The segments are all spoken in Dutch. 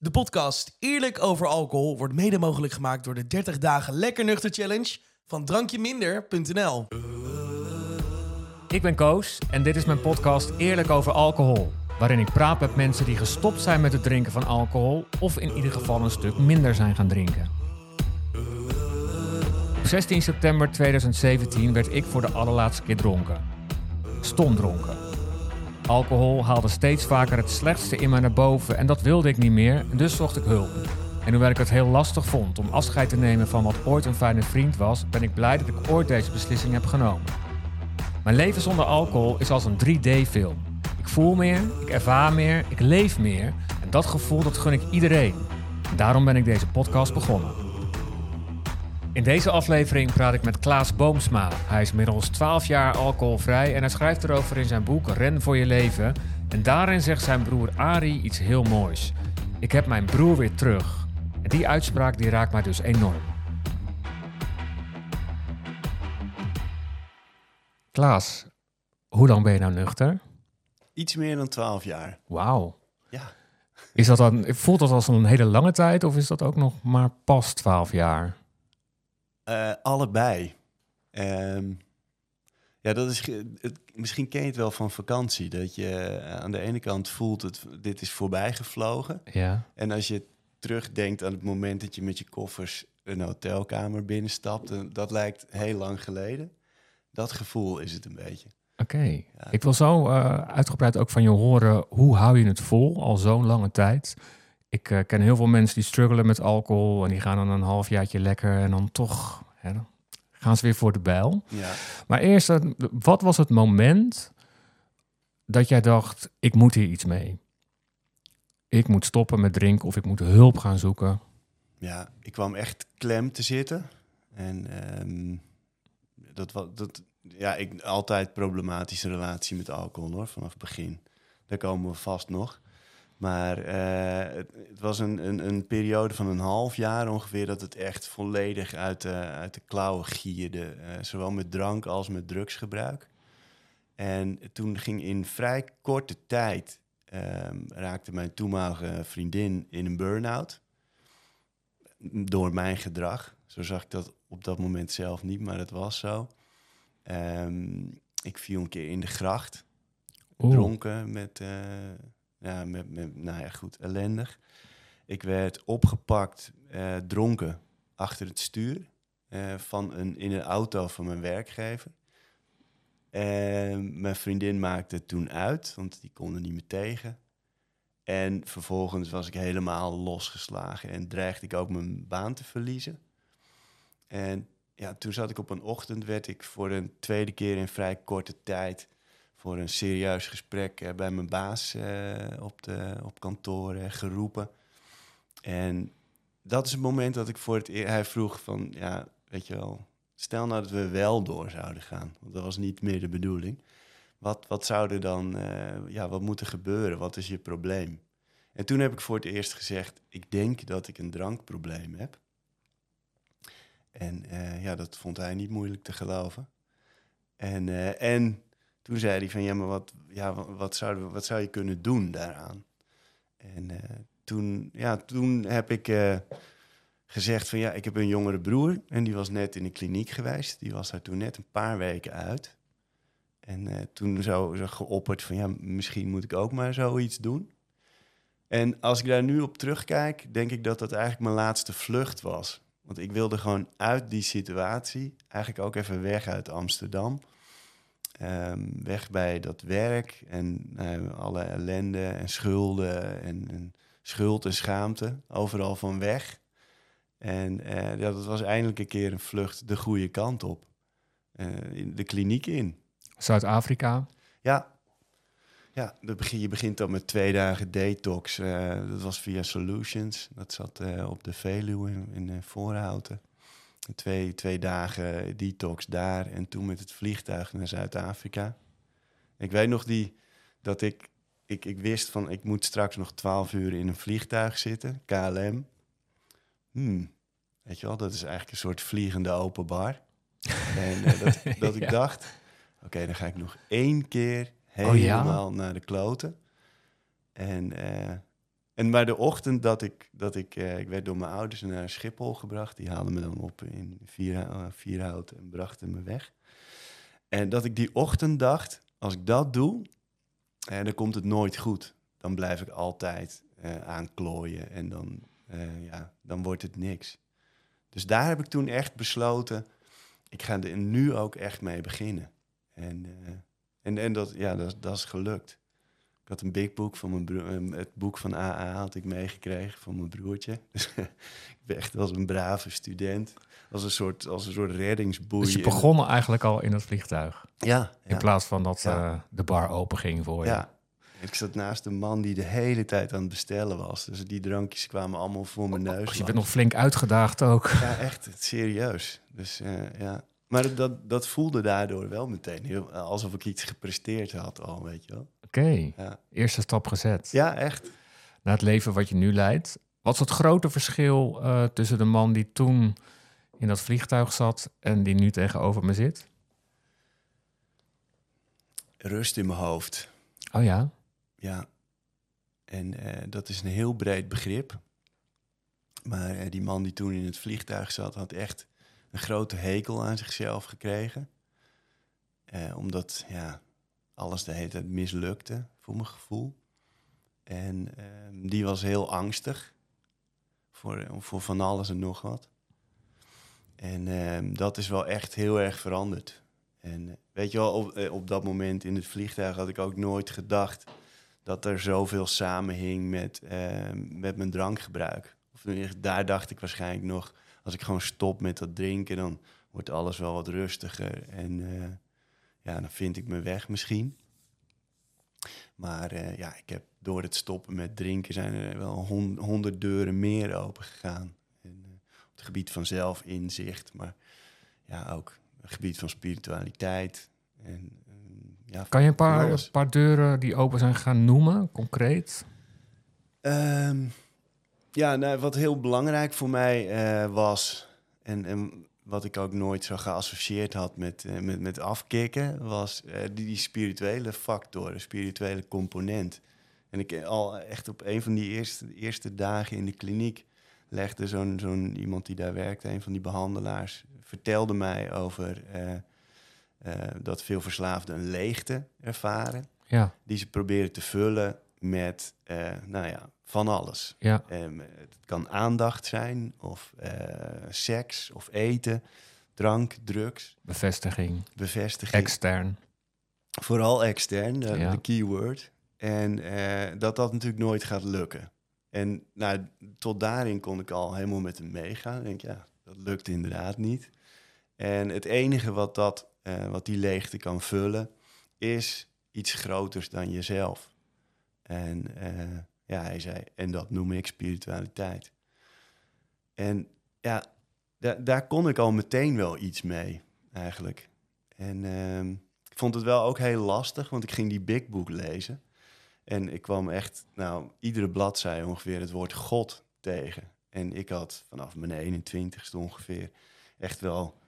De podcast Eerlijk over alcohol wordt mede mogelijk gemaakt door de 30 dagen Lekker Nuchter Challenge van drankjeminder.nl. Ik ben Koos en dit is mijn podcast Eerlijk over alcohol. Waarin ik praat met mensen die gestopt zijn met het drinken van alcohol of in ieder geval een stuk minder zijn gaan drinken. Op 16 september 2017 werd ik voor de allerlaatste keer dronken. Stom dronken. Alcohol haalde steeds vaker het slechtste in mij naar boven en dat wilde ik niet meer, dus zocht ik hulp. En hoewel ik het heel lastig vond om afscheid te nemen van wat ooit een fijne vriend was, ben ik blij dat ik ooit deze beslissing heb genomen. Mijn leven zonder alcohol is als een 3D-film. Ik voel meer, ik ervaar meer, ik leef meer en dat gevoel dat gun ik iedereen. En daarom ben ik deze podcast begonnen. In deze aflevering praat ik met Klaas Boomsma. Hij is middels 12 jaar alcoholvrij en hij schrijft erover in zijn boek Ren voor je leven. En daarin zegt zijn broer Ari iets heel moois. Ik heb mijn broer weer terug. En die uitspraak die raakt mij dus enorm. Klaas, hoe lang ben je nou nuchter? Iets meer dan 12 jaar. Wauw. Ja. Is dat dan, voelt dat als een hele lange tijd of is dat ook nog maar pas 12 jaar? Eh, allebei. Ehm, ja, dat is. Het, misschien ken je het wel van vakantie. Dat je eh, aan de ene kant voelt het, dit is voorbij gevlogen. Ja. En als je terugdenkt aan het moment dat je met je koffers een hotelkamer binnenstapt, dat lijkt heel lang geleden. Dat gevoel is het een beetje. Oké. Ik wil zo eh, uitgebreid ook van je horen, hoe hou je het vol al zo'n lange tijd? Ik eh, ken heel veel mensen die struggelen met alcohol en die gaan dan een halfjaartje lekker en dan toch hè, dan gaan ze weer voor de bijl. Ja. Maar eerst, eh, wat was het moment dat jij dacht, ik moet hier iets mee? Ik moet stoppen met drinken of ik moet hulp gaan zoeken. Ja, ik kwam echt klem te zitten. En ehm, dat was dat, ja, ik altijd problematische relatie met alcohol hoor, vanaf het begin. Daar komen we vast nog. Maar eh, het, het was een, een, een periode van een half jaar ongeveer dat het echt volledig uit de, uit de klauwen gierde. eh, zowel met drank als met drugsgebruik. En toen ging in vrij korte tijd ehm, raakte mijn toenmalige vriendin in een burn-out door mijn gedrag. Zo zag ik dat op dat moment zelf niet, maar het was zo. Ehm, ik viel een keer in de gracht, dronken met, eh, ja, met, met, nou ja, goed, ellendig. Ik werd opgepakt, eh, dronken, achter het stuur eh, van een, in een auto van mijn werkgever. En mijn vriendin maakte het toen uit, want die kon er niet meer tegen. En vervolgens was ik helemaal losgeslagen en dreigde ik ook mijn baan te verliezen. En ja, toen zat ik op een ochtend, werd ik voor een tweede keer in vrij korte tijd voor een serieus gesprek eh, bij mijn baas eh, op, de, op kantoor eh, geroepen. En dat is het moment dat ik voor het eerst... Hij vroeg van, ja, weet je wel... Stel nou dat we wel door zouden gaan. Want dat was niet meer de bedoeling. Wat, wat zou er dan... ja, wat moet er gebeuren? Wat is je probleem? En toen heb ik voor het eerst gezegd... Ik denk dat ik een drankprobleem heb. En ja, dat vond hij niet moeilijk te geloven. En, en toen zei hij van... Ja, maar wat, ja, wa- wat, we, wat zou je kunnen doen daaraan? En eh, toen, ja, toen heb ik eh, gezegd van... Ja, ik heb een jongere broer. En die was net in de kliniek geweest. Die was daar toen net een paar weken uit. En eh, toen zo, zo geopperd van... Ja, misschien moet ik ook maar zoiets doen. En als ik daar nu op terugkijk, denk ik dat dat eigenlijk mijn laatste vlucht was. Want ik wilde gewoon uit die situatie, eigenlijk ook even weg uit Amsterdam. Ehm, weg bij dat werk en eh, alle ellende en schulden en, en schuld en schaamte, overal van weg. En eh, ja, dat was eindelijk een keer een vlucht de goede kant op. Eh, in de kliniek in. Zuid-Afrika. Ja, ja je begint dan met twee dagen detox. dat was via Solutions. Dat zat op de Veluwe in, in Voorhouten. Twee, twee dagen detox daar en toen met het vliegtuig naar Zuid-Afrika. Ik weet nog die, dat ik, ik, ik wist van ik moet straks nog twaalf uur in een vliegtuig zitten, KLM. Hmm, weet je wel, dat is eigenlijk een soort vliegende open bar. En eh, dat, dat ik Ja. dacht, oké, dan ga ik nog één keer Oh ja? helemaal naar de kloten. En, eh, En bij de ochtend dat ik, dat ik, eh, ik werd door mijn ouders naar Schiphol gebracht. Die haalden me dan op in Vierhout, uh, Vierhout en brachten me weg. En dat ik die ochtend dacht, als ik dat doe, eh, dan komt het nooit goed. Dan blijf ik altijd eh, aanklooien en dan, eh, ja, dan wordt het niks. Dus daar heb ik toen echt besloten, ik ga er nu ook echt mee beginnen. En, eh, en, en dat, ja, dat, dat is gelukt. Ik had een big book van mijn broer, eh, het boek van AA had ik meegekregen van mijn broertje. Dus ik ben echt als een brave student, als een soort, als een soort reddingsboei. Dus je begon eigenlijk al in het vliegtuig. Ja, In ja, plaats van dat Ja. eh, de bar open ging voor je. ja. Ik zat naast een man die de hele tijd aan het bestellen was. Dus die drankjes kwamen allemaal voor mijn neus. Dus je bent nog flink uitgedaagd ook. Ja, echt, serieus. Dus eh, ja. Maar dat, dat voelde daardoor wel meteen heel, alsof ik iets gepresteerd had al, weet je wel. Oké, Ja, eerste stap gezet. ja echt. Naar het leven wat je nu leidt. Wat is het grote verschil eh, tussen de man die toen in dat vliegtuig zat en die nu tegenover me zit? Rust in mijn hoofd. Oh ja, Ja. En eh, dat is een heel breed begrip. Maar eh, die man die toen in het vliegtuig zat, had echt een grote hekel aan zichzelf gekregen. Omdat ja, alles de hele tijd mislukte, voor mijn gevoel. En ehm, die was heel angstig voor, voor van alles en nog wat. En ehm, dat is wel echt heel erg veranderd. En weet je wel, op, eh, op dat moment in het vliegtuig had ik ook nooit gedacht dat er zoveel samenhing met, eh, met mijn drankgebruik. Of daar dacht ik waarschijnlijk nog, als ik gewoon stop met dat drinken, dan wordt alles wel wat rustiger. En eh, ja, dan vind ik mijn weg misschien. Maar eh, ja, ik heb door het stoppen met drinken zijn er wel hon- honderd deuren meer open gegaan. En, eh, op het gebied van zelfinzicht, maar ja, ook het gebied van spiritualiteit. En, ehm, ja, kan je een paar, paar deuren die open zijn gaan noemen, concreet? Ehm, ja, nou, wat heel belangrijk voor mij eh, was, en, en wat ik ook nooit zo geassocieerd had met, eh, met, met afkicken, was eh, die, die spirituele factor, de spirituele component. En ik eh, al echt op een van die eerste, eerste dagen in de kliniek legde zo'n zo'n iemand die daar werkte, een van die behandelaars, vertelde mij over dat veel verslaafden een leegte ervaren Ja, die ze proberen te vullen met, nou ja, van alles. ja, Ehm, het kan aandacht zijn, of eh, seks, of eten, drank, drugs, bevestiging, bevestiging. extern. Vooral extern, de, Ja. de keyword. En eh, dat dat natuurlijk nooit gaat lukken. En nou, tot daarin kon ik al helemaal met hem meegaan. Ik denk, ja, dat lukt inderdaad niet. En het enige wat, dat, eh, wat die leegte kan vullen, is iets groters dan jezelf. En eh, ja, hij zei, en dat noem ik spiritualiteit. En ja, da- daar kon ik al meteen wel iets mee, eigenlijk. En ehm, ik vond het wel ook heel lastig, want ik ging die big book lezen. En ik kwam echt, nou, iedere bladzij ongeveer het woord God tegen. En ik had vanaf mijn 21ste ongeveer echt wel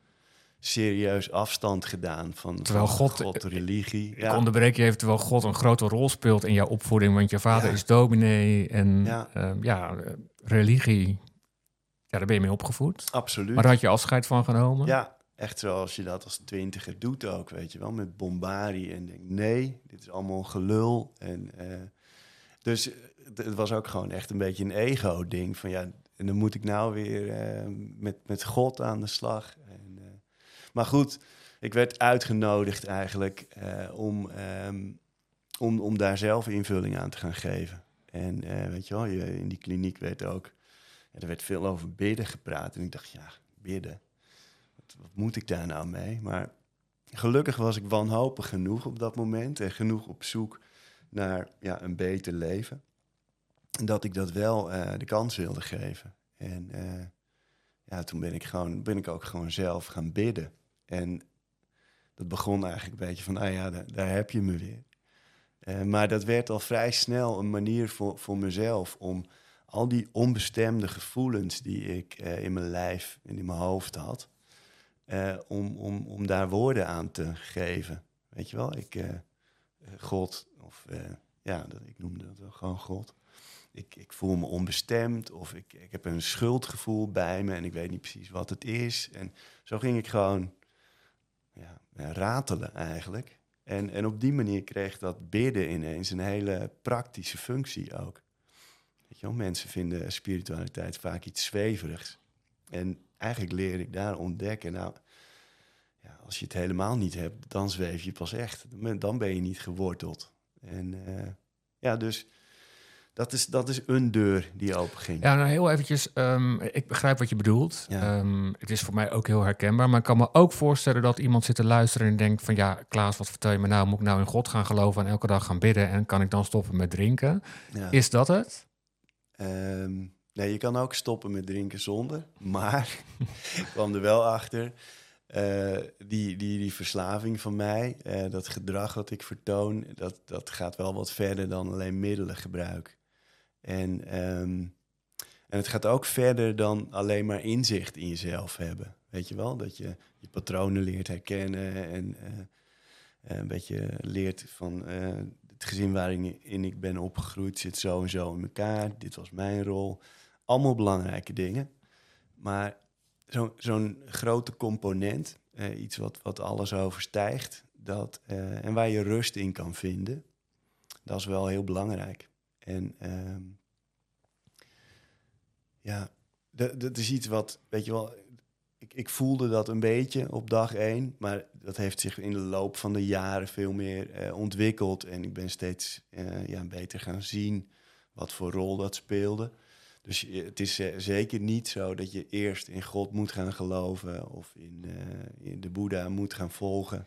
serieus afstand gedaan van, Terwijl van God- God, religie. Ik onderbreek je even, terwijl God een grote rol speelt in jouw opvoeding. Want je vader Ja. is dominee en ja, Ja. ja religie, ja, daar ben je mee opgevoed. absoluut. Maar daar had je afscheid van genomen. Ja, echt zoals je dat als twintiger doet ook, weet je wel, met bombardie. En denk, nee, dit is allemaal gelul. En, eh, dus eh, het, het was ook gewoon echt een beetje een ego-ding. Van ja, en dan moet ik nou weer eh, met, met God aan de slag. Maar goed, ik werd uitgenodigd eigenlijk eh, om, ehm, om, om daar zelf invulling aan te gaan geven. En eh, weet je wel, je, in die kliniek werd ook, er werd veel over bidden gepraat. En ik dacht, ja, bidden wat, moet ik daar nou mee? Maar gelukkig was ik wanhopig genoeg op dat moment en genoeg op zoek naar ja, een beter leven. En dat ik dat wel eh, de kans wilde geven. En ja, toen ben ik, gewoon, ben ik ook gewoon zelf gaan bidden. En dat begon eigenlijk een beetje van, ah ja, daar, heb je me weer. Eh, maar dat werd al vrij snel een manier voor, voor mezelf om al die onbestemde gevoelens die ik eh, in mijn lijf en in mijn hoofd had, eh, om, om, om daar woorden aan te geven. Weet je wel, ik, God, of ja, ik noemde dat wel gewoon God. ik, ik voel me onbestemd of ik, ik heb een schuldgevoel bij me en ik weet niet precies wat het is. En zo ging ik gewoon ja, ratelen eigenlijk. En, en op die manier kreeg dat bidden ineens een hele praktische functie ook. Weet je wel, mensen vinden spiritualiteit vaak iets zweverigs. En eigenlijk leer ik daar ontdekken, nou, ja, als je het helemaal niet hebt, dan zweef je pas echt. Dan ben je niet geworteld. En uh, ja, dus dat is, dat is een deur die open ging. Ja, nou heel eventjes. Um, ik begrijp wat je bedoelt. Ja. Um, het is voor mij ook heel herkenbaar. Maar ik kan me ook voorstellen dat iemand zit te luisteren en denkt van... ja, Klaas, wat vertel je me nou? Moet ik nou in God gaan geloven en elke dag gaan bidden... en kan ik dan stoppen met drinken? Ja. Is dat het? Um, nee, je kan ook stoppen met drinken zonder. Maar ik kwam er wel achter... Uh, die, die, die verslaving van mij, uh, dat gedrag wat ik vertoon, dat, dat gaat wel wat verder dan alleen middelen gebruik. En, ehm, en het gaat ook verder dan alleen maar inzicht in jezelf hebben. Weet je wel? Dat je je patronen leert herkennen en uh, een beetje leert van uh, het gezin waarin ik ben opgegroeid zit zo en zo in elkaar. Dit was mijn rol. Allemaal belangrijke dingen. Maar zo'n zo grote component, iets wat, wat alles overstijgt, dat, en waar je rust in kan vinden, dat is wel heel belangrijk. En uh, ja, dat is iets wat, weet je wel, ik, ik voelde dat een beetje op dag één, maar dat heeft zich in de loop van de jaren veel meer uh, ontwikkeld. En ik ben steeds uh, ja, beter gaan zien wat voor rol dat speelde. Dus het is zeker niet zo dat je eerst in God moet gaan geloven of in, in de Boeddha moet gaan volgen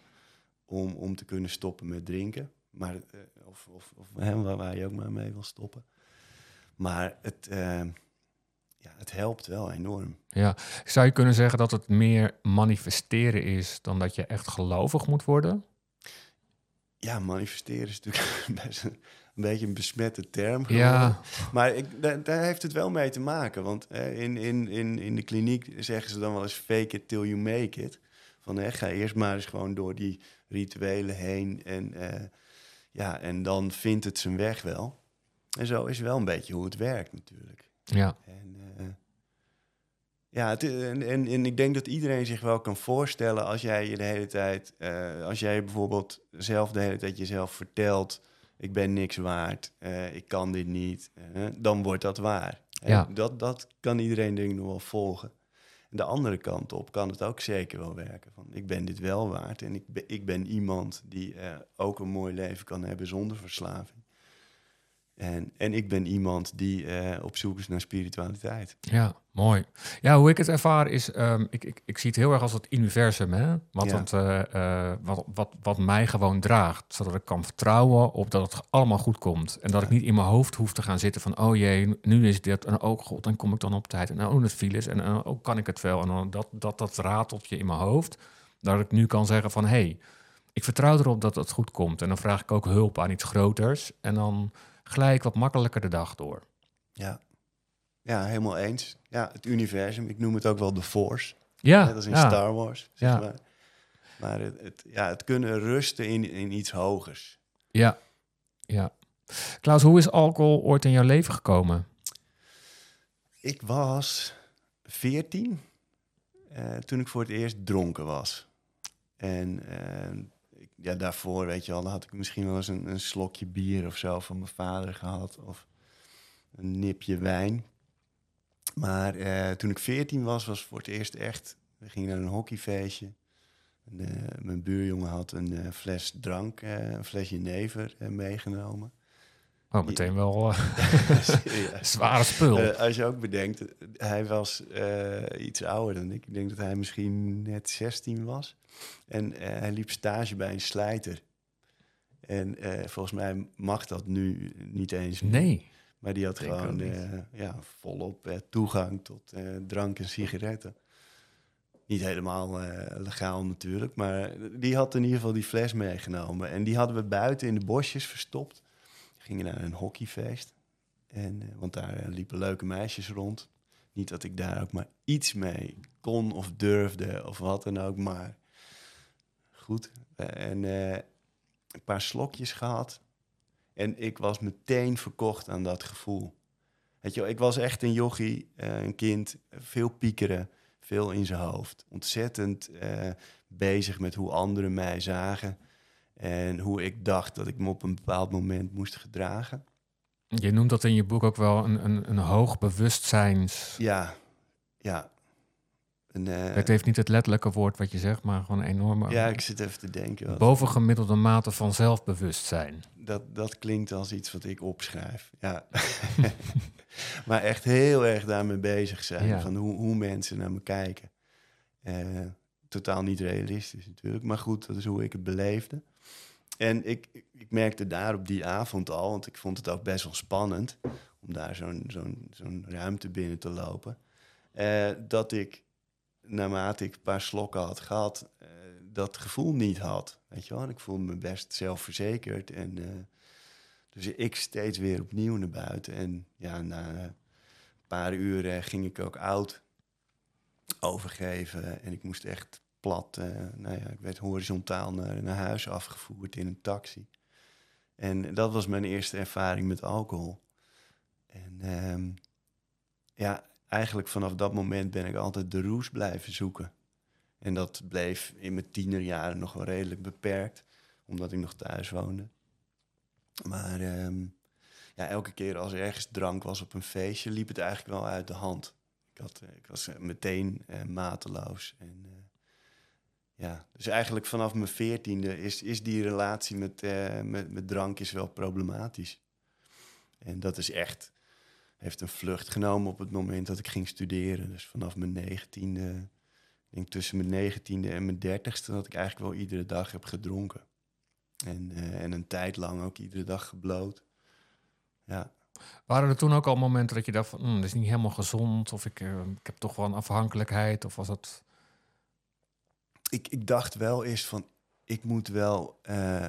om, om te kunnen stoppen met drinken. Maar, of of, of hè, waar, waar, je ook maar mee wil stoppen. Maar het, ja, het helpt wel enorm. Ja, zou je kunnen zeggen dat het meer manifesteren is dan dat je echt gelovig moet worden? Ja, manifesteren is natuurlijk best een, beetje een besmette term. Ja. Maar ik, daar, heeft het wel mee te maken. Want in, in, in, in de kliniek zeggen ze dan wel eens fake it till you make it. Van hè, ga eerst maar eens gewoon door die rituelen heen. En, uh, ja, en dan vindt het zijn weg wel. En zo is wel een beetje hoe het werkt natuurlijk. Ja. En, uh, ja, het, en, en, en, ik denk dat iedereen zich wel kan voorstellen als jij je de hele tijd, uh, als jij bijvoorbeeld zelf de hele tijd jezelf vertelt, ik ben niks waard, uh, ik kan dit niet, dan wordt dat waar. Ja. Dat, dat kan iedereen denk ik nog wel volgen. De andere kant op kan het ook zeker wel werken. Van, ik ben dit wel waard en ik ben, ik ben iemand die ook een mooi leven kan hebben zonder verslaving. En, en ik ben iemand die uh, op zoek is naar spiritualiteit. Ja, mooi. Ja, hoe ik het ervaar is, um, ik, ik, ik zie het heel erg als het universum, hè? Wat, ja. het, uh, uh, wat, wat, wat mij gewoon draagt. Zodat ik kan vertrouwen op dat het allemaal goed komt. En dat ja. ik niet in mijn hoofd hoef te gaan zitten van, oh jee, nu is dit. En ook oh god, dan kom ik dan op tijd. En oh, het viel is. En ook oh, kan ik het wel. En dan dat, dat, dat rateltje in mijn hoofd. Dat ik nu kan zeggen van, hé, hey, ik vertrouw erop dat het goed komt. En dan vraag ik ook hulp aan iets groters. En dan gelijk wat makkelijker de dag door. Ja, ja helemaal eens. Ja, het universum, ik noem het ook wel de Force. Ja. Net als in Star Wars, zeg ja. maar. Maar het, het, ja, het kunnen rusten in, in iets hogers. Ja, ja. Klaus, hoe is alcohol ooit in jouw leven gekomen? Ik was 14 uh, toen ik voor het eerst dronken was. En uh, ja, daarvoor, weet je wel, dan had ik misschien wel eens een, een slokje bier of zo van mijn vader gehad. Of een nipje wijn. Maar uh, toen ik 14 was, was voor het eerst echt. We gingen naar een hockeyfeestje. En, uh, mijn buurjongen had een uh, fles drank, een flesje never meegenomen. Oh, meteen wel zware spul. als je ook bedenkt, hij was iets ouder dan ik. Ik denk dat hij misschien net 16 was. En hij liep stage bij een slijter. En volgens mij mag dat nu niet eens. Nee. Maar die had gewoon ja, volop toegang tot drank en sigaretten. Niet helemaal legaal natuurlijk, maar die had in ieder geval die fles meegenomen. En die hadden we buiten in de bosjes verstopt. Gingen naar een hockeyfeest. En, want daar liepen leuke meisjes rond. Niet dat ik daar ook maar iets mee kon of durfde of wat dan ook, maar goed. En uh, een paar slokjes gehad. En ik was meteen verkocht aan dat gevoel. Weet je ik was echt een eh, een kind, veel piekeren, veel in zijn hoofd. Ontzettend eh, bezig met hoe anderen mij zagen en hoe ik dacht dat ik me op een bepaald moment moest gedragen. Je noemt dat in je boek ook wel een, een, een hoog bewustzijns... Ja, ja. Een, eh, Het heeft niet het letterlijke woord wat je zegt, maar gewoon een enorme... ja, ik zit even te denken. wat- bovengemiddelde mate van zelfbewustzijn. Dat, dat klinkt als iets wat ik opschrijf. Ja. maar echt heel erg daarmee bezig zijn. Ja. Van hoe, hoe mensen naar me kijken. Eh, totaal niet realistisch natuurlijk. Maar goed, dat is hoe ik het beleefde. En ik, ik- merkte daar op die avond al, want ik vond het ook best wel spannend om daar zo'n ruimte binnen te lopen. eh, dat ik, naarmate ik een paar slokken had gehad, eh, dat gevoel niet had. Weet je wel? Ik voelde me best zelfverzekerd. En, eh, dus ik steeds weer opnieuw naar buiten. En ja, na een paar uren ging ik ook oud overgeven. En ik moest echt plat, eh, nou ja, ik werd horizontaal naar, naar huis afgevoerd in een taxi. En dat was mijn eerste ervaring met alcohol. En ehm, ja, eigenlijk vanaf dat moment ben ik altijd de roes blijven zoeken. En dat bleef in mijn tienerjaren nog wel redelijk beperkt, omdat ik nog thuis woonde. Maar ehm, ja, elke keer als er ergens drank was op een feestje, liep het eigenlijk wel uit de hand. Ik, had, eh, ik was meteen eh, mateloos. En, ja, dus eigenlijk vanaf mijn veertiende is, is die relatie met, eh, met, met drank is wel problematisch. En dat is echt, heeft een vlucht genomen op het moment dat ik ging studeren. Dus vanaf mijn negentiende, denk tussen mijn negentiende en mijn dertigste, dat ik eigenlijk wel iedere dag heb gedronken. En, eh, en een tijd lang ook iedere dag gebloot. Ja, Waren er toen ook al momenten dat je dacht van, "Hmm, dit is niet helemaal gezond, of ik, eh, ik heb toch wel een afhankelijkheid, of was dat... ik, ik dacht wel eerst van, ik moet wel eh,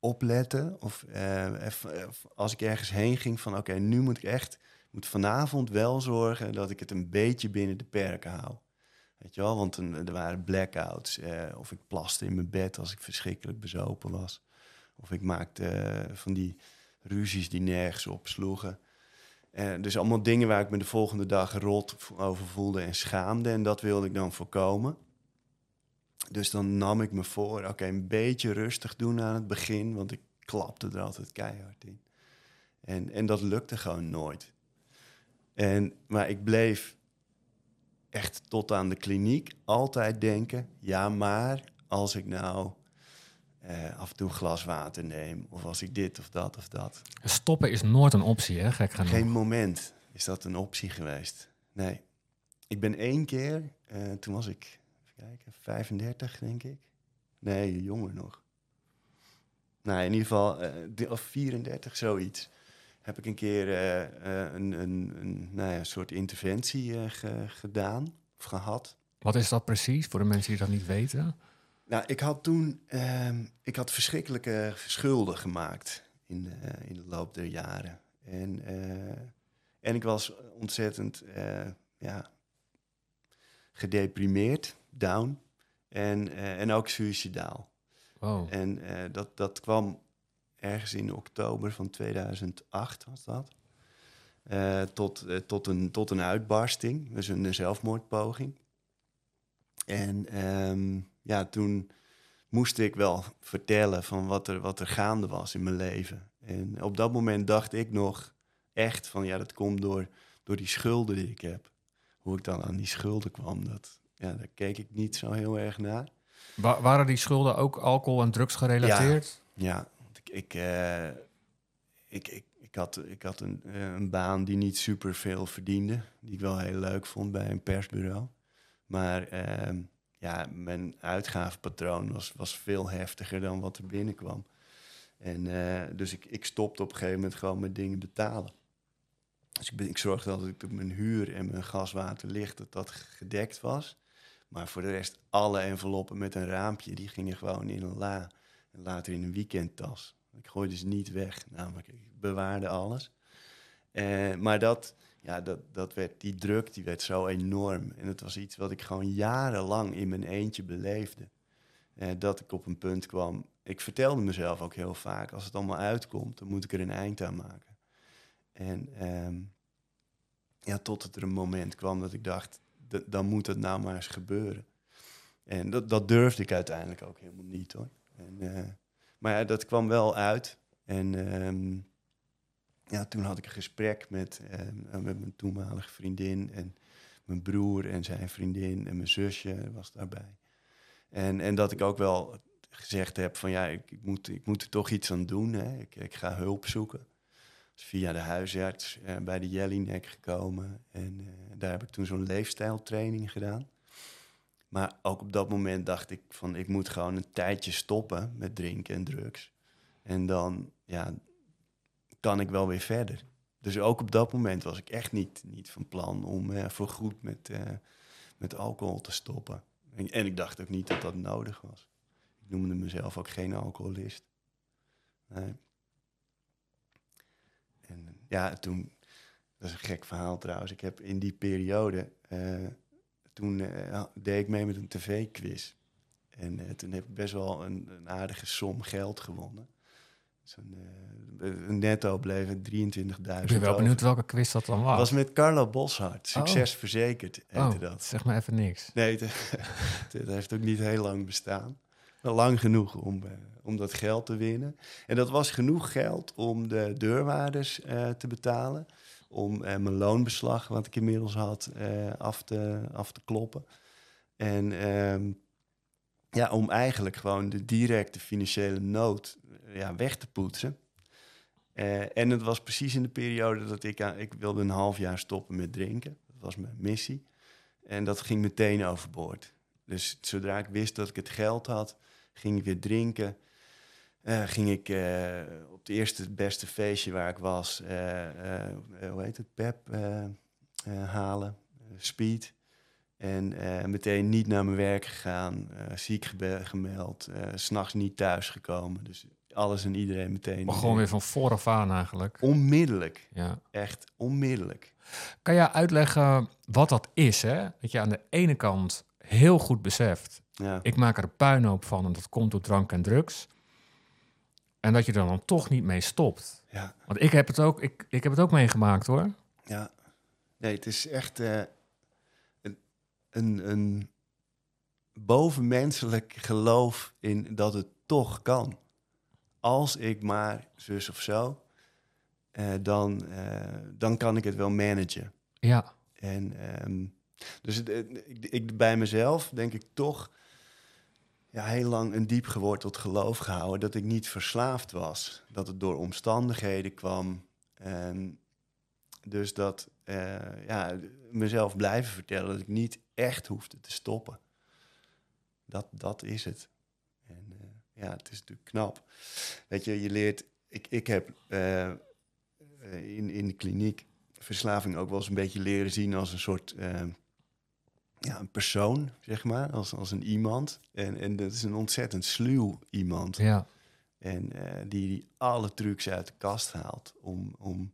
opletten. Of eh, eh, als ik ergens heen ging van, oké, nu moet ik echt, moet vanavond wel zorgen dat ik het een beetje binnen de perken hou. Weet je wel, want er waren blackouts. eh, of ik plaste in mijn bed als ik verschrikkelijk bezopen was. Of ik maakte van die ruzies die nergens op sloegen. Dus allemaal dingen waar ik me de volgende dag rot over voelde en schaamde. En dat wilde ik dan voorkomen. Dus dan nam ik me voor, oké, een beetje rustig doen aan het begin, want ik klapte er altijd keihard in. En, en dat lukte gewoon nooit. En, maar ik bleef echt tot aan de kliniek altijd denken, ja, maar als ik nou eh, af en toe een glas water neem, of als ik dit of dat of dat. Stoppen is nooit een optie, hè, gek genoeg. Geen moment is dat een optie geweest. Nee. Ik ben één keer, eh, toen was ik, kijken, 35 denk ik. Nee, jonger nog. Nou, in ieder geval, die- of 34, zoiets. Heb ik een keer eh, eh, een, een, een nou ja, soort interventie ge- gedaan of gehad. Wat is dat precies, voor de mensen die dat niet weten? Nou, ik had toen ehm, ik had verschrikkelijke schulden gemaakt in de, in de loop der jaren. En, en ik was ontzettend ja, gedeprimeerd, down. En, eh, en ook suicidaal. Wow. En eh, dat, dat kwam ergens in oktober van 2008 was dat. Eh, tot, tot, een, tot een uitbarsting, dus een, zelfmoordpoging. En ehm, ja, toen moest ik wel vertellen van wat er, wat er gaande was in mijn leven. En op dat moment dacht ik nog echt van ja, dat komt door, door die schulden die ik heb. Hoe ik dan aan die schulden kwam, dat, ja, daar keek ik niet zo heel erg naar. Wa- waren die schulden ook alcohol- en drugs gerelateerd? Ja, want ik, ik, eh, ik, ik, ik had, ik had een, eh, een baan die niet super veel verdiende. Die ik wel heel leuk vond bij een persbureau. Maar ehm, ja, mijn uitgavenpatroon was, was veel heftiger dan wat er binnenkwam. En eh, dus ik, ik stopte op een gegeven moment gewoon met dingen betalen. Dus ik, ben, ik zorgde dat ik mijn huur en mijn gas, water, licht, dat dat gedekt was. Maar voor de rest, alle enveloppen met een raampje, die gingen gewoon in een la. En later in een weekendtas. Ik gooide ze niet weg, namelijk ik bewaarde alles. Eh, maar dat, ja, dat, dat werd, die druk die werd zo enorm. En het was iets wat ik gewoon jarenlang in mijn eentje beleefde. Eh, dat ik op een punt kwam. Ik vertelde mezelf ook heel vaak, als het allemaal uitkomt, dan moet ik er een eind aan maken. En ehm, ja, tot het er een moment kwam dat ik dacht, "D- dan moet het nou maar eens gebeuren. En dat, dat durfde ik uiteindelijk ook helemaal niet hoor. En, eh, maar ja, dat kwam wel uit. En ehm, ja, toen had ik een gesprek met, eh, met mijn toenmalige vriendin en mijn broer en zijn vriendin en mijn zusje was daarbij. En, en dat ik ook wel gezegd heb van ja, ik, ik, moet, ik moet er toch iets aan doen. Ik, ik ga hulp zoeken. Via de huisarts eh, bij de Jellinek gekomen. En eh, daar heb ik toen zo'n leefstijltraining gedaan. Maar ook op dat moment dacht ik van ik moet gewoon een tijdje stoppen met drinken en drugs. En dan ja, kan ik wel weer verder. Dus ook op dat moment was ik echt niet, niet van plan om eh, voorgoed met, eh, met alcohol te stoppen. En, en ik dacht ook niet dat dat nodig was. Ik noemde mezelf ook geen alcoholist. Nee. Ja, toen, dat is een gek verhaal trouwens. Ik heb in die periode, eh, toen eh, deed ik mee met een tv-quiz. En eh, toen heb ik best wel een, een aardige som geld gewonnen. Zo'n, een netto bleef het 23.000 Ik ben wel benieuwd welke quiz dat dan was. Dat was met Carlo Boshart. Succes verzekerd heette oh, dat. zeg maar even niks. Nee, het, het heeft ook niet heel lang bestaan. Lang genoeg om, eh, om dat geld te winnen. En dat was genoeg geld om de deurwaarders eh, te betalen. Om eh, mijn loonbeslag, wat ik inmiddels had, af, te, af te kloppen. En ehm, ja, om eigenlijk gewoon de directe financiële nood ja, weg te poetsen. En het was precies in de periode dat ik... ik wilde een half jaar stoppen met drinken. Dat was mijn missie. En dat ging meteen overboord. Dus zodra ik wist dat ik het geld had, ging ik weer drinken. Eh, ging ik eh, op het eerste het beste feestje waar ik was, eh, hoe heet het, pep halen, speed. En meteen niet naar mijn werk gegaan, ziek gemeld, s s'nachts niet thuisgekomen. Dus alles en iedereen meteen. Maar gewoon weer van vooraf aan eigenlijk. Onmiddellijk, Ja. echt onmiddellijk. Kan jij uitleggen wat dat is? Hè? Dat je aan de ene kant heel goed beseft, Ja. ik maak er puinhoop van en dat komt door drank en drugs. En dat je er dan toch niet mee stopt. Ja. Want ik heb het ook, ik, ik heb het ook meegemaakt hoor. Ja, nee, het is echt eh, een, een, een bovenmenselijk geloof in dat het toch kan. Als ik maar zus of zo, eh, dan, eh, dan kan ik het wel managen. Ja, En ehm, dus het, het- ik, ik, bij mezelf denk ik toch ja, heel lang een diep geworteld geloof gehouden dat ik niet verslaafd was. Dat het door omstandigheden kwam. Ehm, dus dat eh, ja, mezelf blijven vertellen dat ik niet echt hoefde te stoppen. Dat, dat is het. En eh, ja, het is natuurlijk knap. Weet je, je leert. Ik, ik heb eh, in, in de kliniek verslaving ook wel eens een beetje leren zien als een soort ja, een persoon, zeg maar, als, als een iemand. En, en dat is een ontzettend sluw iemand. ja. En eh, die, die alle trucs uit de kast haalt om, om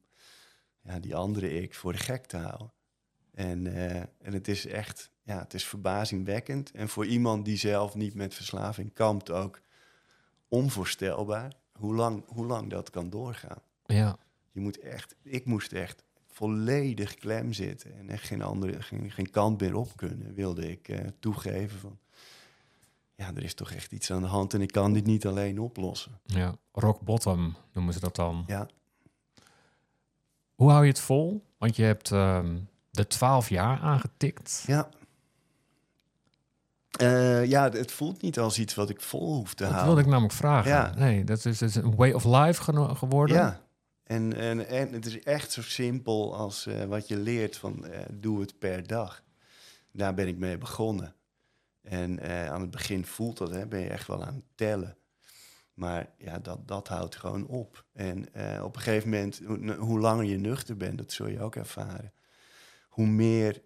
ja, die andere ik voor de gek te houden. En, eh, en het is echt, ja, het is verbazingwekkend. En voor iemand die zelf niet met verslaving kampt ook onvoorstelbaar hoe lang, hoe lang dat kan doorgaan. ja. Je moet echt, ik moest echt volledig klem zitten en echt geen andere, geen, geen kant meer op kunnen, wilde ik eh, toegeven van, ja, er is toch echt iets aan de hand en ik kan dit niet alleen oplossen. ja. Rock bottom noemen ze dat dan. Ja, Hoe hou je het vol? Want je hebt ehm, de 12 jaar aangetikt. ja. Eh, ja, het voelt niet als iets wat ik vol hoef te Dat houden. wilde ik namelijk vragen. Ja. Nee, dat is, dat is een way of life geworden. Ja, en, en, het is echt zo simpel als eh, wat je leert van eh, doe het per dag. Daar ben ik mee begonnen. En eh, aan het begin voelt dat, hè, ben je echt wel aan het tellen. Maar ja, dat, dat houdt gewoon op. En op een gegeven moment, hoe, langer je nuchter bent, dat zul je ook ervaren. Hoe meer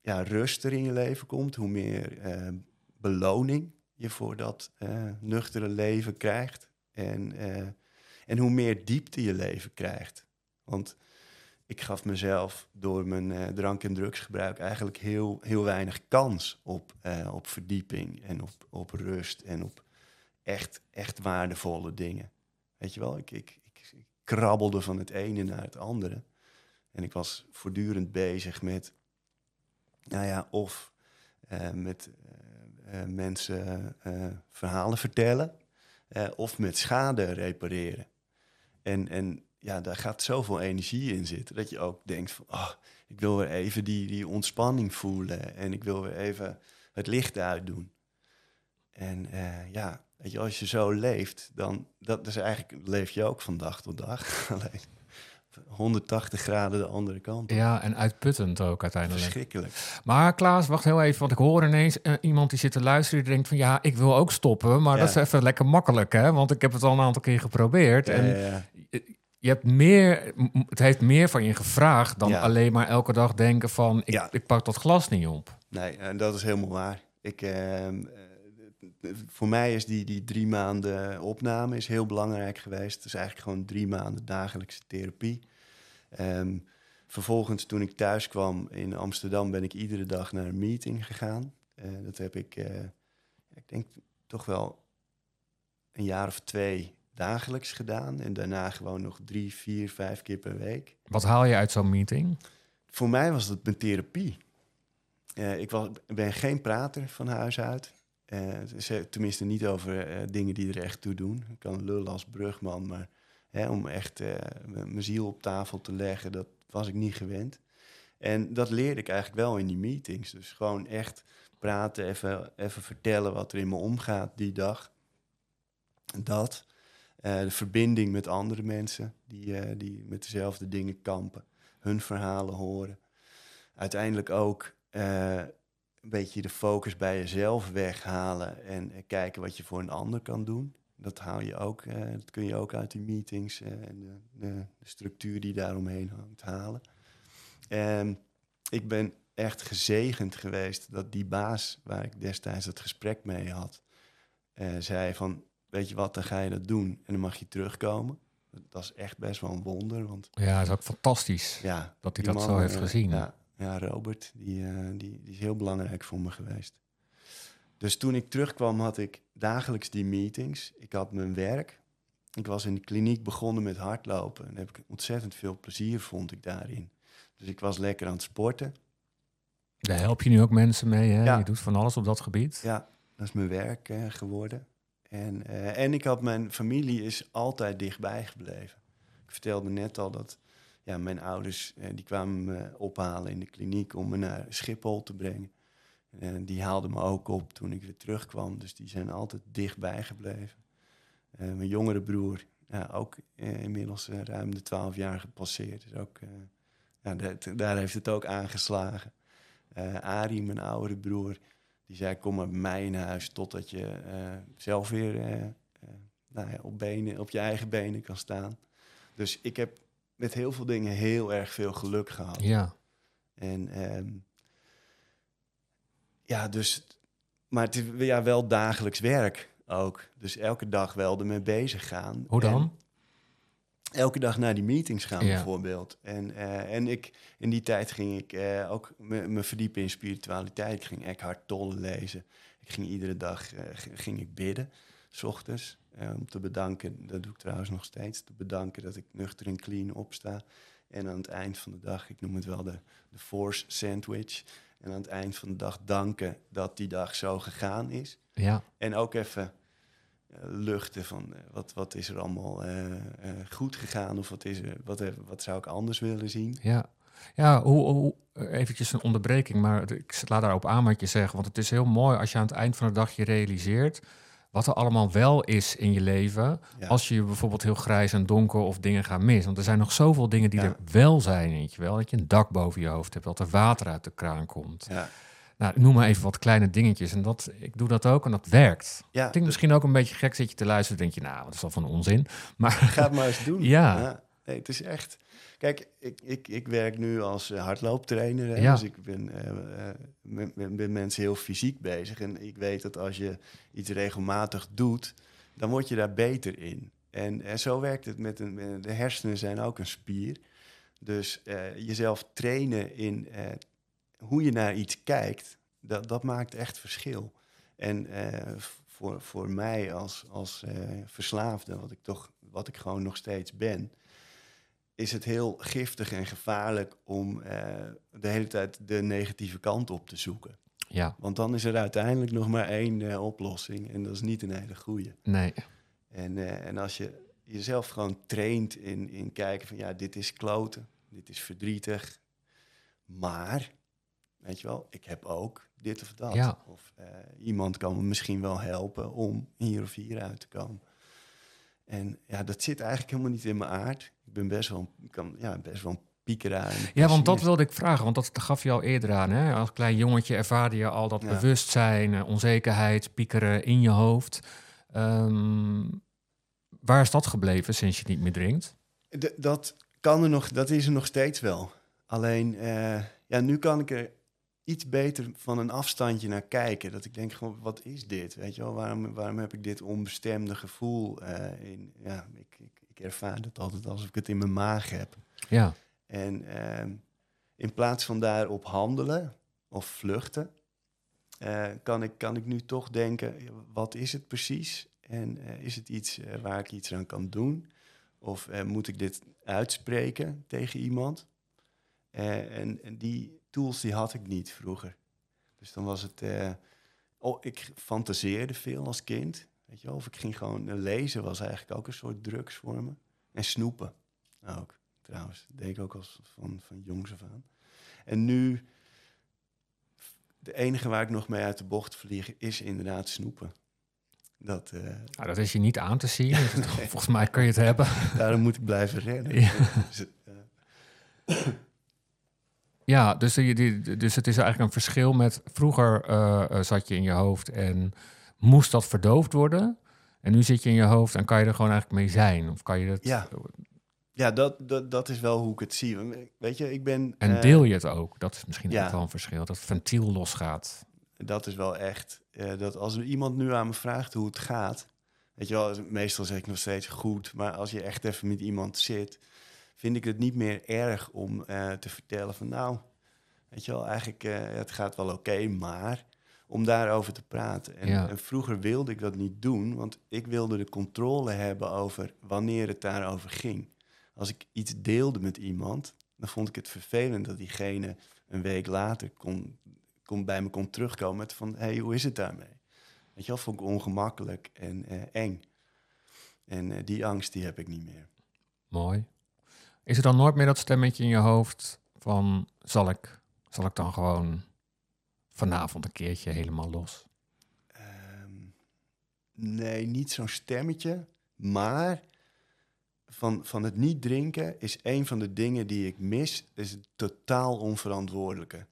ja, rust er in je leven komt, hoe meer beloning je voor dat nuchtere leven krijgt. En, en hoe meer diepte je leven krijgt. Want ik gaf mezelf door mijn eh, drank- en drugsgebruik eigenlijk heel, heel weinig kans op, eh, op verdieping en op, op rust en op echt, echt waardevolle dingen. Weet je wel, ik, ik, ik, krabbelde van het ene naar het andere. En ik was voortdurend bezig met, nou ja, of eh, met mensen verhalen vertellen, of met schade repareren. En, en ja, daar gaat zoveel energie in zitten dat je ook denkt van, oh, ik wil weer even die, die ontspanning voelen en ik wil weer even het licht uitdoen. En eh, ja, weet je, als je zo leeft, dan dat is eigenlijk leef je ook van dag tot dag. Alleen 180 graden de andere kant. op. Ja, en uitputtend ook uiteindelijk. Verschrikkelijk. Maar Klaas, wacht heel even, want ik hoor ineens eh, iemand die zit te luisteren... die denkt van ja, ik wil ook stoppen, maar Ja. dat is even lekker makkelijk, hè? Want ik heb het al een aantal keer geprobeerd. Ja, en ja. Je hebt meer, het heeft meer van je gevraagd dan Ja. alleen maar elke dag denken van... ik, Ja. ik pak dat glas niet op. Nee, en dat is helemaal waar. Ik, ehm, eh, voor mij is die, die drie maanden opname is heel belangrijk geweest. Het is eigenlijk gewoon drie maanden dagelijkse therapie. Ehm, vervolgens, toen ik thuis kwam in Amsterdam, ben ik iedere dag naar een meeting gegaan. Eh, dat heb ik, eh, ik denk toch wel een jaar of twee dagelijks gedaan. En daarna gewoon nog drie, vier, vijf keer per week. Wat haal je uit zo'n meeting? Voor mij was dat mijn therapie. Eh, ik was, ben geen prater van huis uit. Eh, tenminste niet over eh, dingen die er echt toe doen. Ik kan lullen als brugman, maar hè, om echt mijn ziel op tafel te leggen, dat was ik niet gewend. En dat leerde ik eigenlijk wel in die meetings. Dus gewoon echt praten, even, even vertellen wat er in me omgaat die dag. Dat. Eh, de verbinding met andere mensen die, eh, die met dezelfde dingen kampen. Hun verhalen horen. Uiteindelijk ook eh, een beetje de focus bij jezelf weghalen en kijken wat je voor een ander kan doen. Dat haal je ook, dat kun je ook uit die meetings en de, de, structuur die daaromheen hangt halen. En ik ben echt gezegend geweest dat die baas waar ik destijds dat gesprek mee had, zei van, weet je wat, dan ga je dat doen en dan mag je terugkomen. Dat is echt best wel een wonder, want Ja, dat is ook fantastisch ja, dat hij dat man, zo heeft eh, gezien. Ja, ja Robert, die, eh, die, die is heel belangrijk voor me geweest. Dus toen ik terugkwam, had ik dagelijks die meetings. Ik had mijn werk. Ik was in de kliniek begonnen met hardlopen. En heb ik ontzettend veel plezier, vond ik daarin. Dus ik was lekker aan het sporten. Daar help je nu ook mensen mee, hè? Ja. Je doet van alles op dat gebied. Ja, dat is mijn werk eh, geworden. En, eh, en ik had mijn familie is altijd dichtbij gebleven. Ik vertelde net al dat ja, mijn ouders eh, die kwamen me ophalen in de kliniek om me naar Schiphol te brengen. En die haalden me ook op toen ik weer terugkwam. Dus die zijn altijd dichtbij gebleven. Eh, mijn jongere broer, ja, ook inmiddels ruim de twaalf jaar gepasseerd. Dus ook, ja, daar heeft het ook aangeslagen. Arie, mijn oudere broer, die zei: Kom maar bij mij in huis totdat je eh, zelf weer eh, eh, nou ja, op, benen, op je eigen benen kan staan. Dus ik heb met heel veel dingen heel erg veel geluk gehad. Ja. En ehm, ja, dus, maar het is ja, wel dagelijks werk ook. Dus elke dag wel ermee bezig gaan. Hoe dan? En elke dag naar die meetings gaan Ja. bijvoorbeeld. En, eh, en ik, in die tijd ging ik eh, ook me, verdiepen in spiritualiteit. Ik ging Eckhart Tolle lezen. Ik ging iedere dag eh, ging ik bidden, s ochtends. om te bedanken, dat doe ik trouwens nog steeds, te bedanken dat ik nuchter en clean opsta. En aan het eind van de dag, ik noem het wel de, de force sandwich. En aan het eind van de dag danken dat die dag zo gegaan is. Ja. En ook even luchten van eh, wat, wat is er allemaal eh, eh, goed gegaan of wat, is er, wat, eh, wat zou ik anders willen zien. Ja, ja hoe, hoe, eventjes een onderbreking, maar ik sla daarop aan wat je zegt. Want het is heel mooi als je aan het eind van de dag je realiseert wat er allemaal wel is in je leven. Ja. Als je bijvoorbeeld heel grijs en donker of dingen gaat mis. Want er zijn nog zoveel dingen die Ja. er wel zijn, weet je wel. Dat je een dak boven je hoofd hebt, dat er water uit de kraan komt. Ja, Nou, noem maar even wat kleine dingetjes. En dat, ik doe dat ook en dat werkt. ja Ik denk misschien ook een beetje gek, zit je te luisteren, denk je, nou, dat is al van onzin. Maar ga het maar eens doen. Ja. Nee, het is echt... Kijk, ik, ik, ik werk nu als eh, hardlooptrainer. Hè, Ja. Dus ik ben eh, eh, met, mensen heel fysiek bezig. En ik weet dat als je iets regelmatig doet, dan word je daar beter in. En, en zo werkt het met een... De hersenen zijn ook een spier. Dus jezelf trainen in hoe je naar iets kijkt, dat, dat maakt echt verschil. En eh, voor, voor mij als, als eh, verslaafde, wat ik toch, wat ik gewoon nog steeds ben, is het heel giftig en gevaarlijk om eh, de hele tijd de negatieve kant op te zoeken. Ja, Want dan is er uiteindelijk nog maar één oplossing en dat is niet een hele goede. nee. En, en als je jezelf gewoon traint in, in kijken van ja, dit is kloten, dit is verdrietig, maar weet je wel, ik heb ook dit of dat. Ja. Of eh, iemand kan me misschien wel helpen om hier of hier uit te komen. En ja, dat zit eigenlijk helemaal niet in mijn aard. Ik ben best wel, kan, ja, best wel een piekeraar. Ja, want dat wilde ik vragen, want dat gaf je al eerder aan. Hè? Als klein jongetje ervaarde je al dat Ja. bewustzijn, eh, onzekerheid, piekeren in je hoofd. Ehm, waar is dat gebleven sinds je niet meer drinkt? D- dat kan er nog, dat is er nog steeds wel. Alleen, eh, ja, nu kan ik er iets beter van een afstandje naar kijken. Dat ik denk gewoon, wat is dit? Weet je wel, waarom, waarom heb ik dit onbestemde gevoel eh, in? Ja, ik, ik, ik ervaar het altijd alsof ik het in mijn maag heb. Ja, En ehm, in plaats van daarop handelen of vluchten, eh, kan, ik, kan ik nu toch denken, wat is het precies? En eh, is het iets waar ik iets aan kan doen? Of moet ik dit uitspreken tegen iemand? En, en die tools die had ik niet vroeger. Dus dan was het... eh, oh, ik fantaseerde veel als kind. Weet je wel? Of ik ging gewoon eh, lezen, was eigenlijk ook een soort drugs voor me. En snoepen ook trouwens. Dat deed ik ook als van, van jongs af aan. En nu, de enige waar ik nog mee uit de bocht vlieg, is inderdaad snoepen. Dat, eh, nou, dat is je niet aan te zien. Volgens mij kun je het hebben. daarom moet ik blijven rennen. Ja. Dus, Ja, dus, die, die- dus het is eigenlijk een verschil met... Vroeger eh, eh, zat je in je hoofd en moest dat verdoofd worden. En nu zit je in je hoofd en kan je er gewoon eigenlijk mee zijn. Of kan je dat... Ja. ja, dat, dat, dat is wel hoe ik het zie. Weet je, ik ben... En eh, deel je het ook. Dat is misschien ja. ook wel een verschil. Dat het ventiel losgaat. dat is wel echt. dat als iemand nu aan me vraagt hoe het gaat. Weet je wel, meestal zeg ik nog steeds goed. Maar als je echt even met iemand zit. Vind ik het niet meer erg om eh, te vertellen van. Nou, weet je wel, eigenlijk. eh, het gaat wel oké, maar. om daarover te praten. En, Ja. en vroeger wilde ik dat niet doen. Want ik wilde de controle hebben over wanneer het daarover ging. Als ik iets deelde met iemand. dan vond ik het vervelend dat diegene een week later kon kon bij me kon terugkomen met van, hey, hoe is het daarmee? Weet je wel, vond ik ongemakkelijk en eh, eng. En die angst, die heb ik niet meer. Mooi. Is er dan nooit meer dat stemmetje in je hoofd van... Zal ik, zal ik dan gewoon vanavond een keertje helemaal los? Ehm, nee, niet zo'n stemmetje, maar van, van het niet drinken is een van de dingen die ik mis, is het totaal onverantwoordelijke.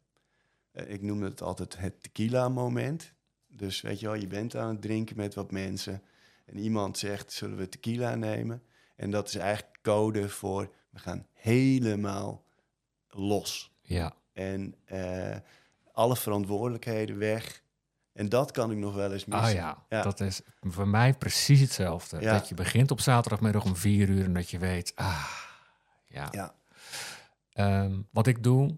Eh, ik noem het altijd het tequila-moment. Dus weet je wel, je bent aan het drinken met wat mensen en iemand zegt, zullen we tequila nemen? En dat is eigenlijk code voor, we gaan helemaal los. Ja, En eh, alle verantwoordelijkheden weg. En dat kan ik nog wel eens missen. ah ja, Ja. dat is voor mij precies hetzelfde. Ja. Dat je begint op zaterdagmiddag om vier uur en dat je weet... Ah, ja. Ja, Ehm, wat ik doe,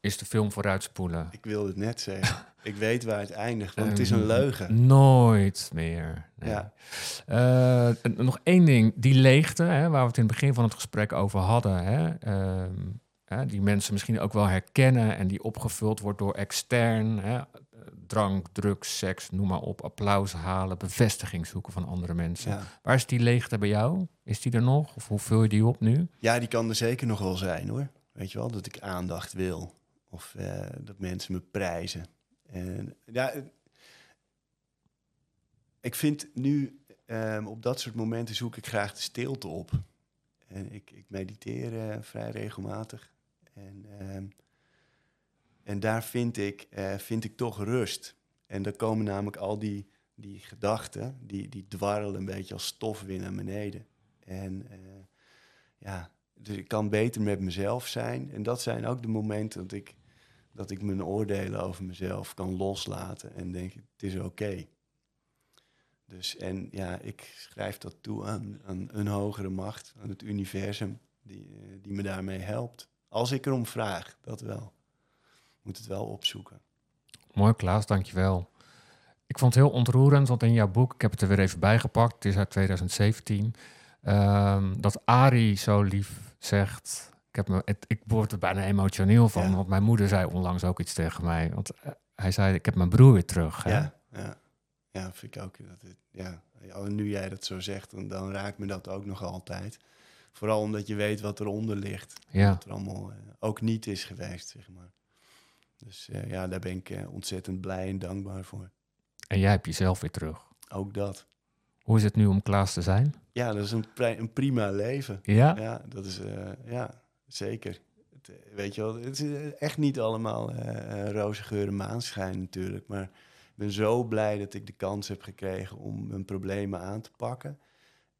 is de film vooruitspoelen. ik wilde het net zeggen. ik weet waar het eindigt, want het is een Ehm, leugen. Nooit meer. Nee. Ja. Eh, nog één ding, die leegte, hè, waar we het in het begin van het gesprek over hadden. Hè, ehm, hè, die mensen misschien ook wel herkennen en die opgevuld wordt door extern. Hè, drank, drugs, seks, noem maar op. Applaus halen, bevestiging zoeken van andere mensen. Ja. Waar is die leegte bij jou? Is die er nog? Of hoe vul je die op nu? ja, die kan er zeker nog wel zijn hoor. Weet je wel, dat ik aandacht wil. Of eh, dat mensen me prijzen. En ja, ik vind nu, ehm, op dat soort momenten zoek ik graag de stilte op. En ik, ik mediteer eh, vrij regelmatig. En, ehm, en daar vind ik, eh, vind ik toch rust. En dan komen namelijk al die, die gedachten, die, die dwarrelen een beetje als stof weer naar beneden. En eh, ja, dus ik kan beter met mezelf zijn. En dat zijn ook de momenten dat ik, dat ik mijn oordelen over mezelf kan loslaten en denk, het is oké. Dus en ja, ik schrijf dat toe aan, aan een hogere macht, aan het universum, die, eh, die me daarmee helpt. Als ik erom vraag, dat wel. Moet het wel opzoeken. Mooi Klaas, dankjewel. Ik vond het heel ontroerend, want in jouw boek, ik heb het er weer even bijgepakt, het is uit 2017. ehm, dat Ari zo lief zegt. Ik, heb me, het, ik word er bijna emotioneel van, Ja. want mijn moeder zei onlangs ook iets tegen mij. Want eh, hij zei, ik heb mijn broer weer terug. Hè? Ja, ja. ja, vind ik ook. Dat het, ja. Nu jij dat zo zegt, dan, dan raakt me dat ook nog altijd. Vooral omdat je weet wat eronder ligt. Ja. Wat er allemaal eh, ook niet is geweest, zeg maar. Dus eh, ja, daar ben ik ontzettend blij en dankbaar voor. En jij hebt jezelf weer terug. Ook dat. Hoe is het nu om Klaas te zijn? Ja, dat is een, pri- een prima leven. Ja? Ja, dat is, ja, zeker. Het, eh, weet je wel, het is eh, echt niet allemaal eh, roze geur en maanschijn natuurlijk. Maar ik ben zo blij dat ik de kans heb gekregen om mijn problemen aan te pakken.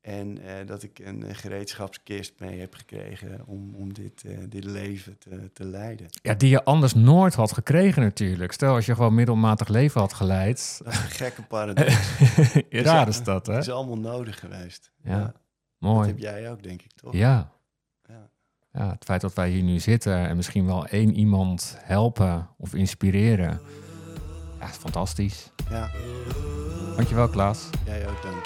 En dat ik een, gereedschapskist mee heb gekregen om, om dit, dit leven te, te leiden. Ja, die je anders nooit had gekregen natuurlijk. Stel als je gewoon middelmatig leven had geleid. Dat is een gekke paradox. Raar is dat, hè? Het is allemaal nodig geweest. Ja. Dat Mooi. heb jij ook, denk ik, toch? Ja. Ja, het feit dat wij hier nu zitten en misschien wel één iemand helpen of inspireren. Ja, is fantastisch. ja, Dankjewel, Klaas. jij ook dank.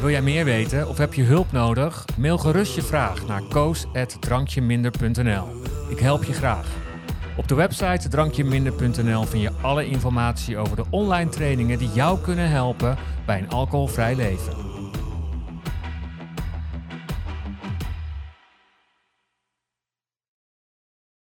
Wil jij meer weten of heb je hulp nodig? Mail gerust je vraag naar koos.drankjeminder.nl. Ik help je graag. Op de website drankjeminder.nl vind je alle informatie over de online trainingen die jou kunnen helpen bij een alcoholvrij leven.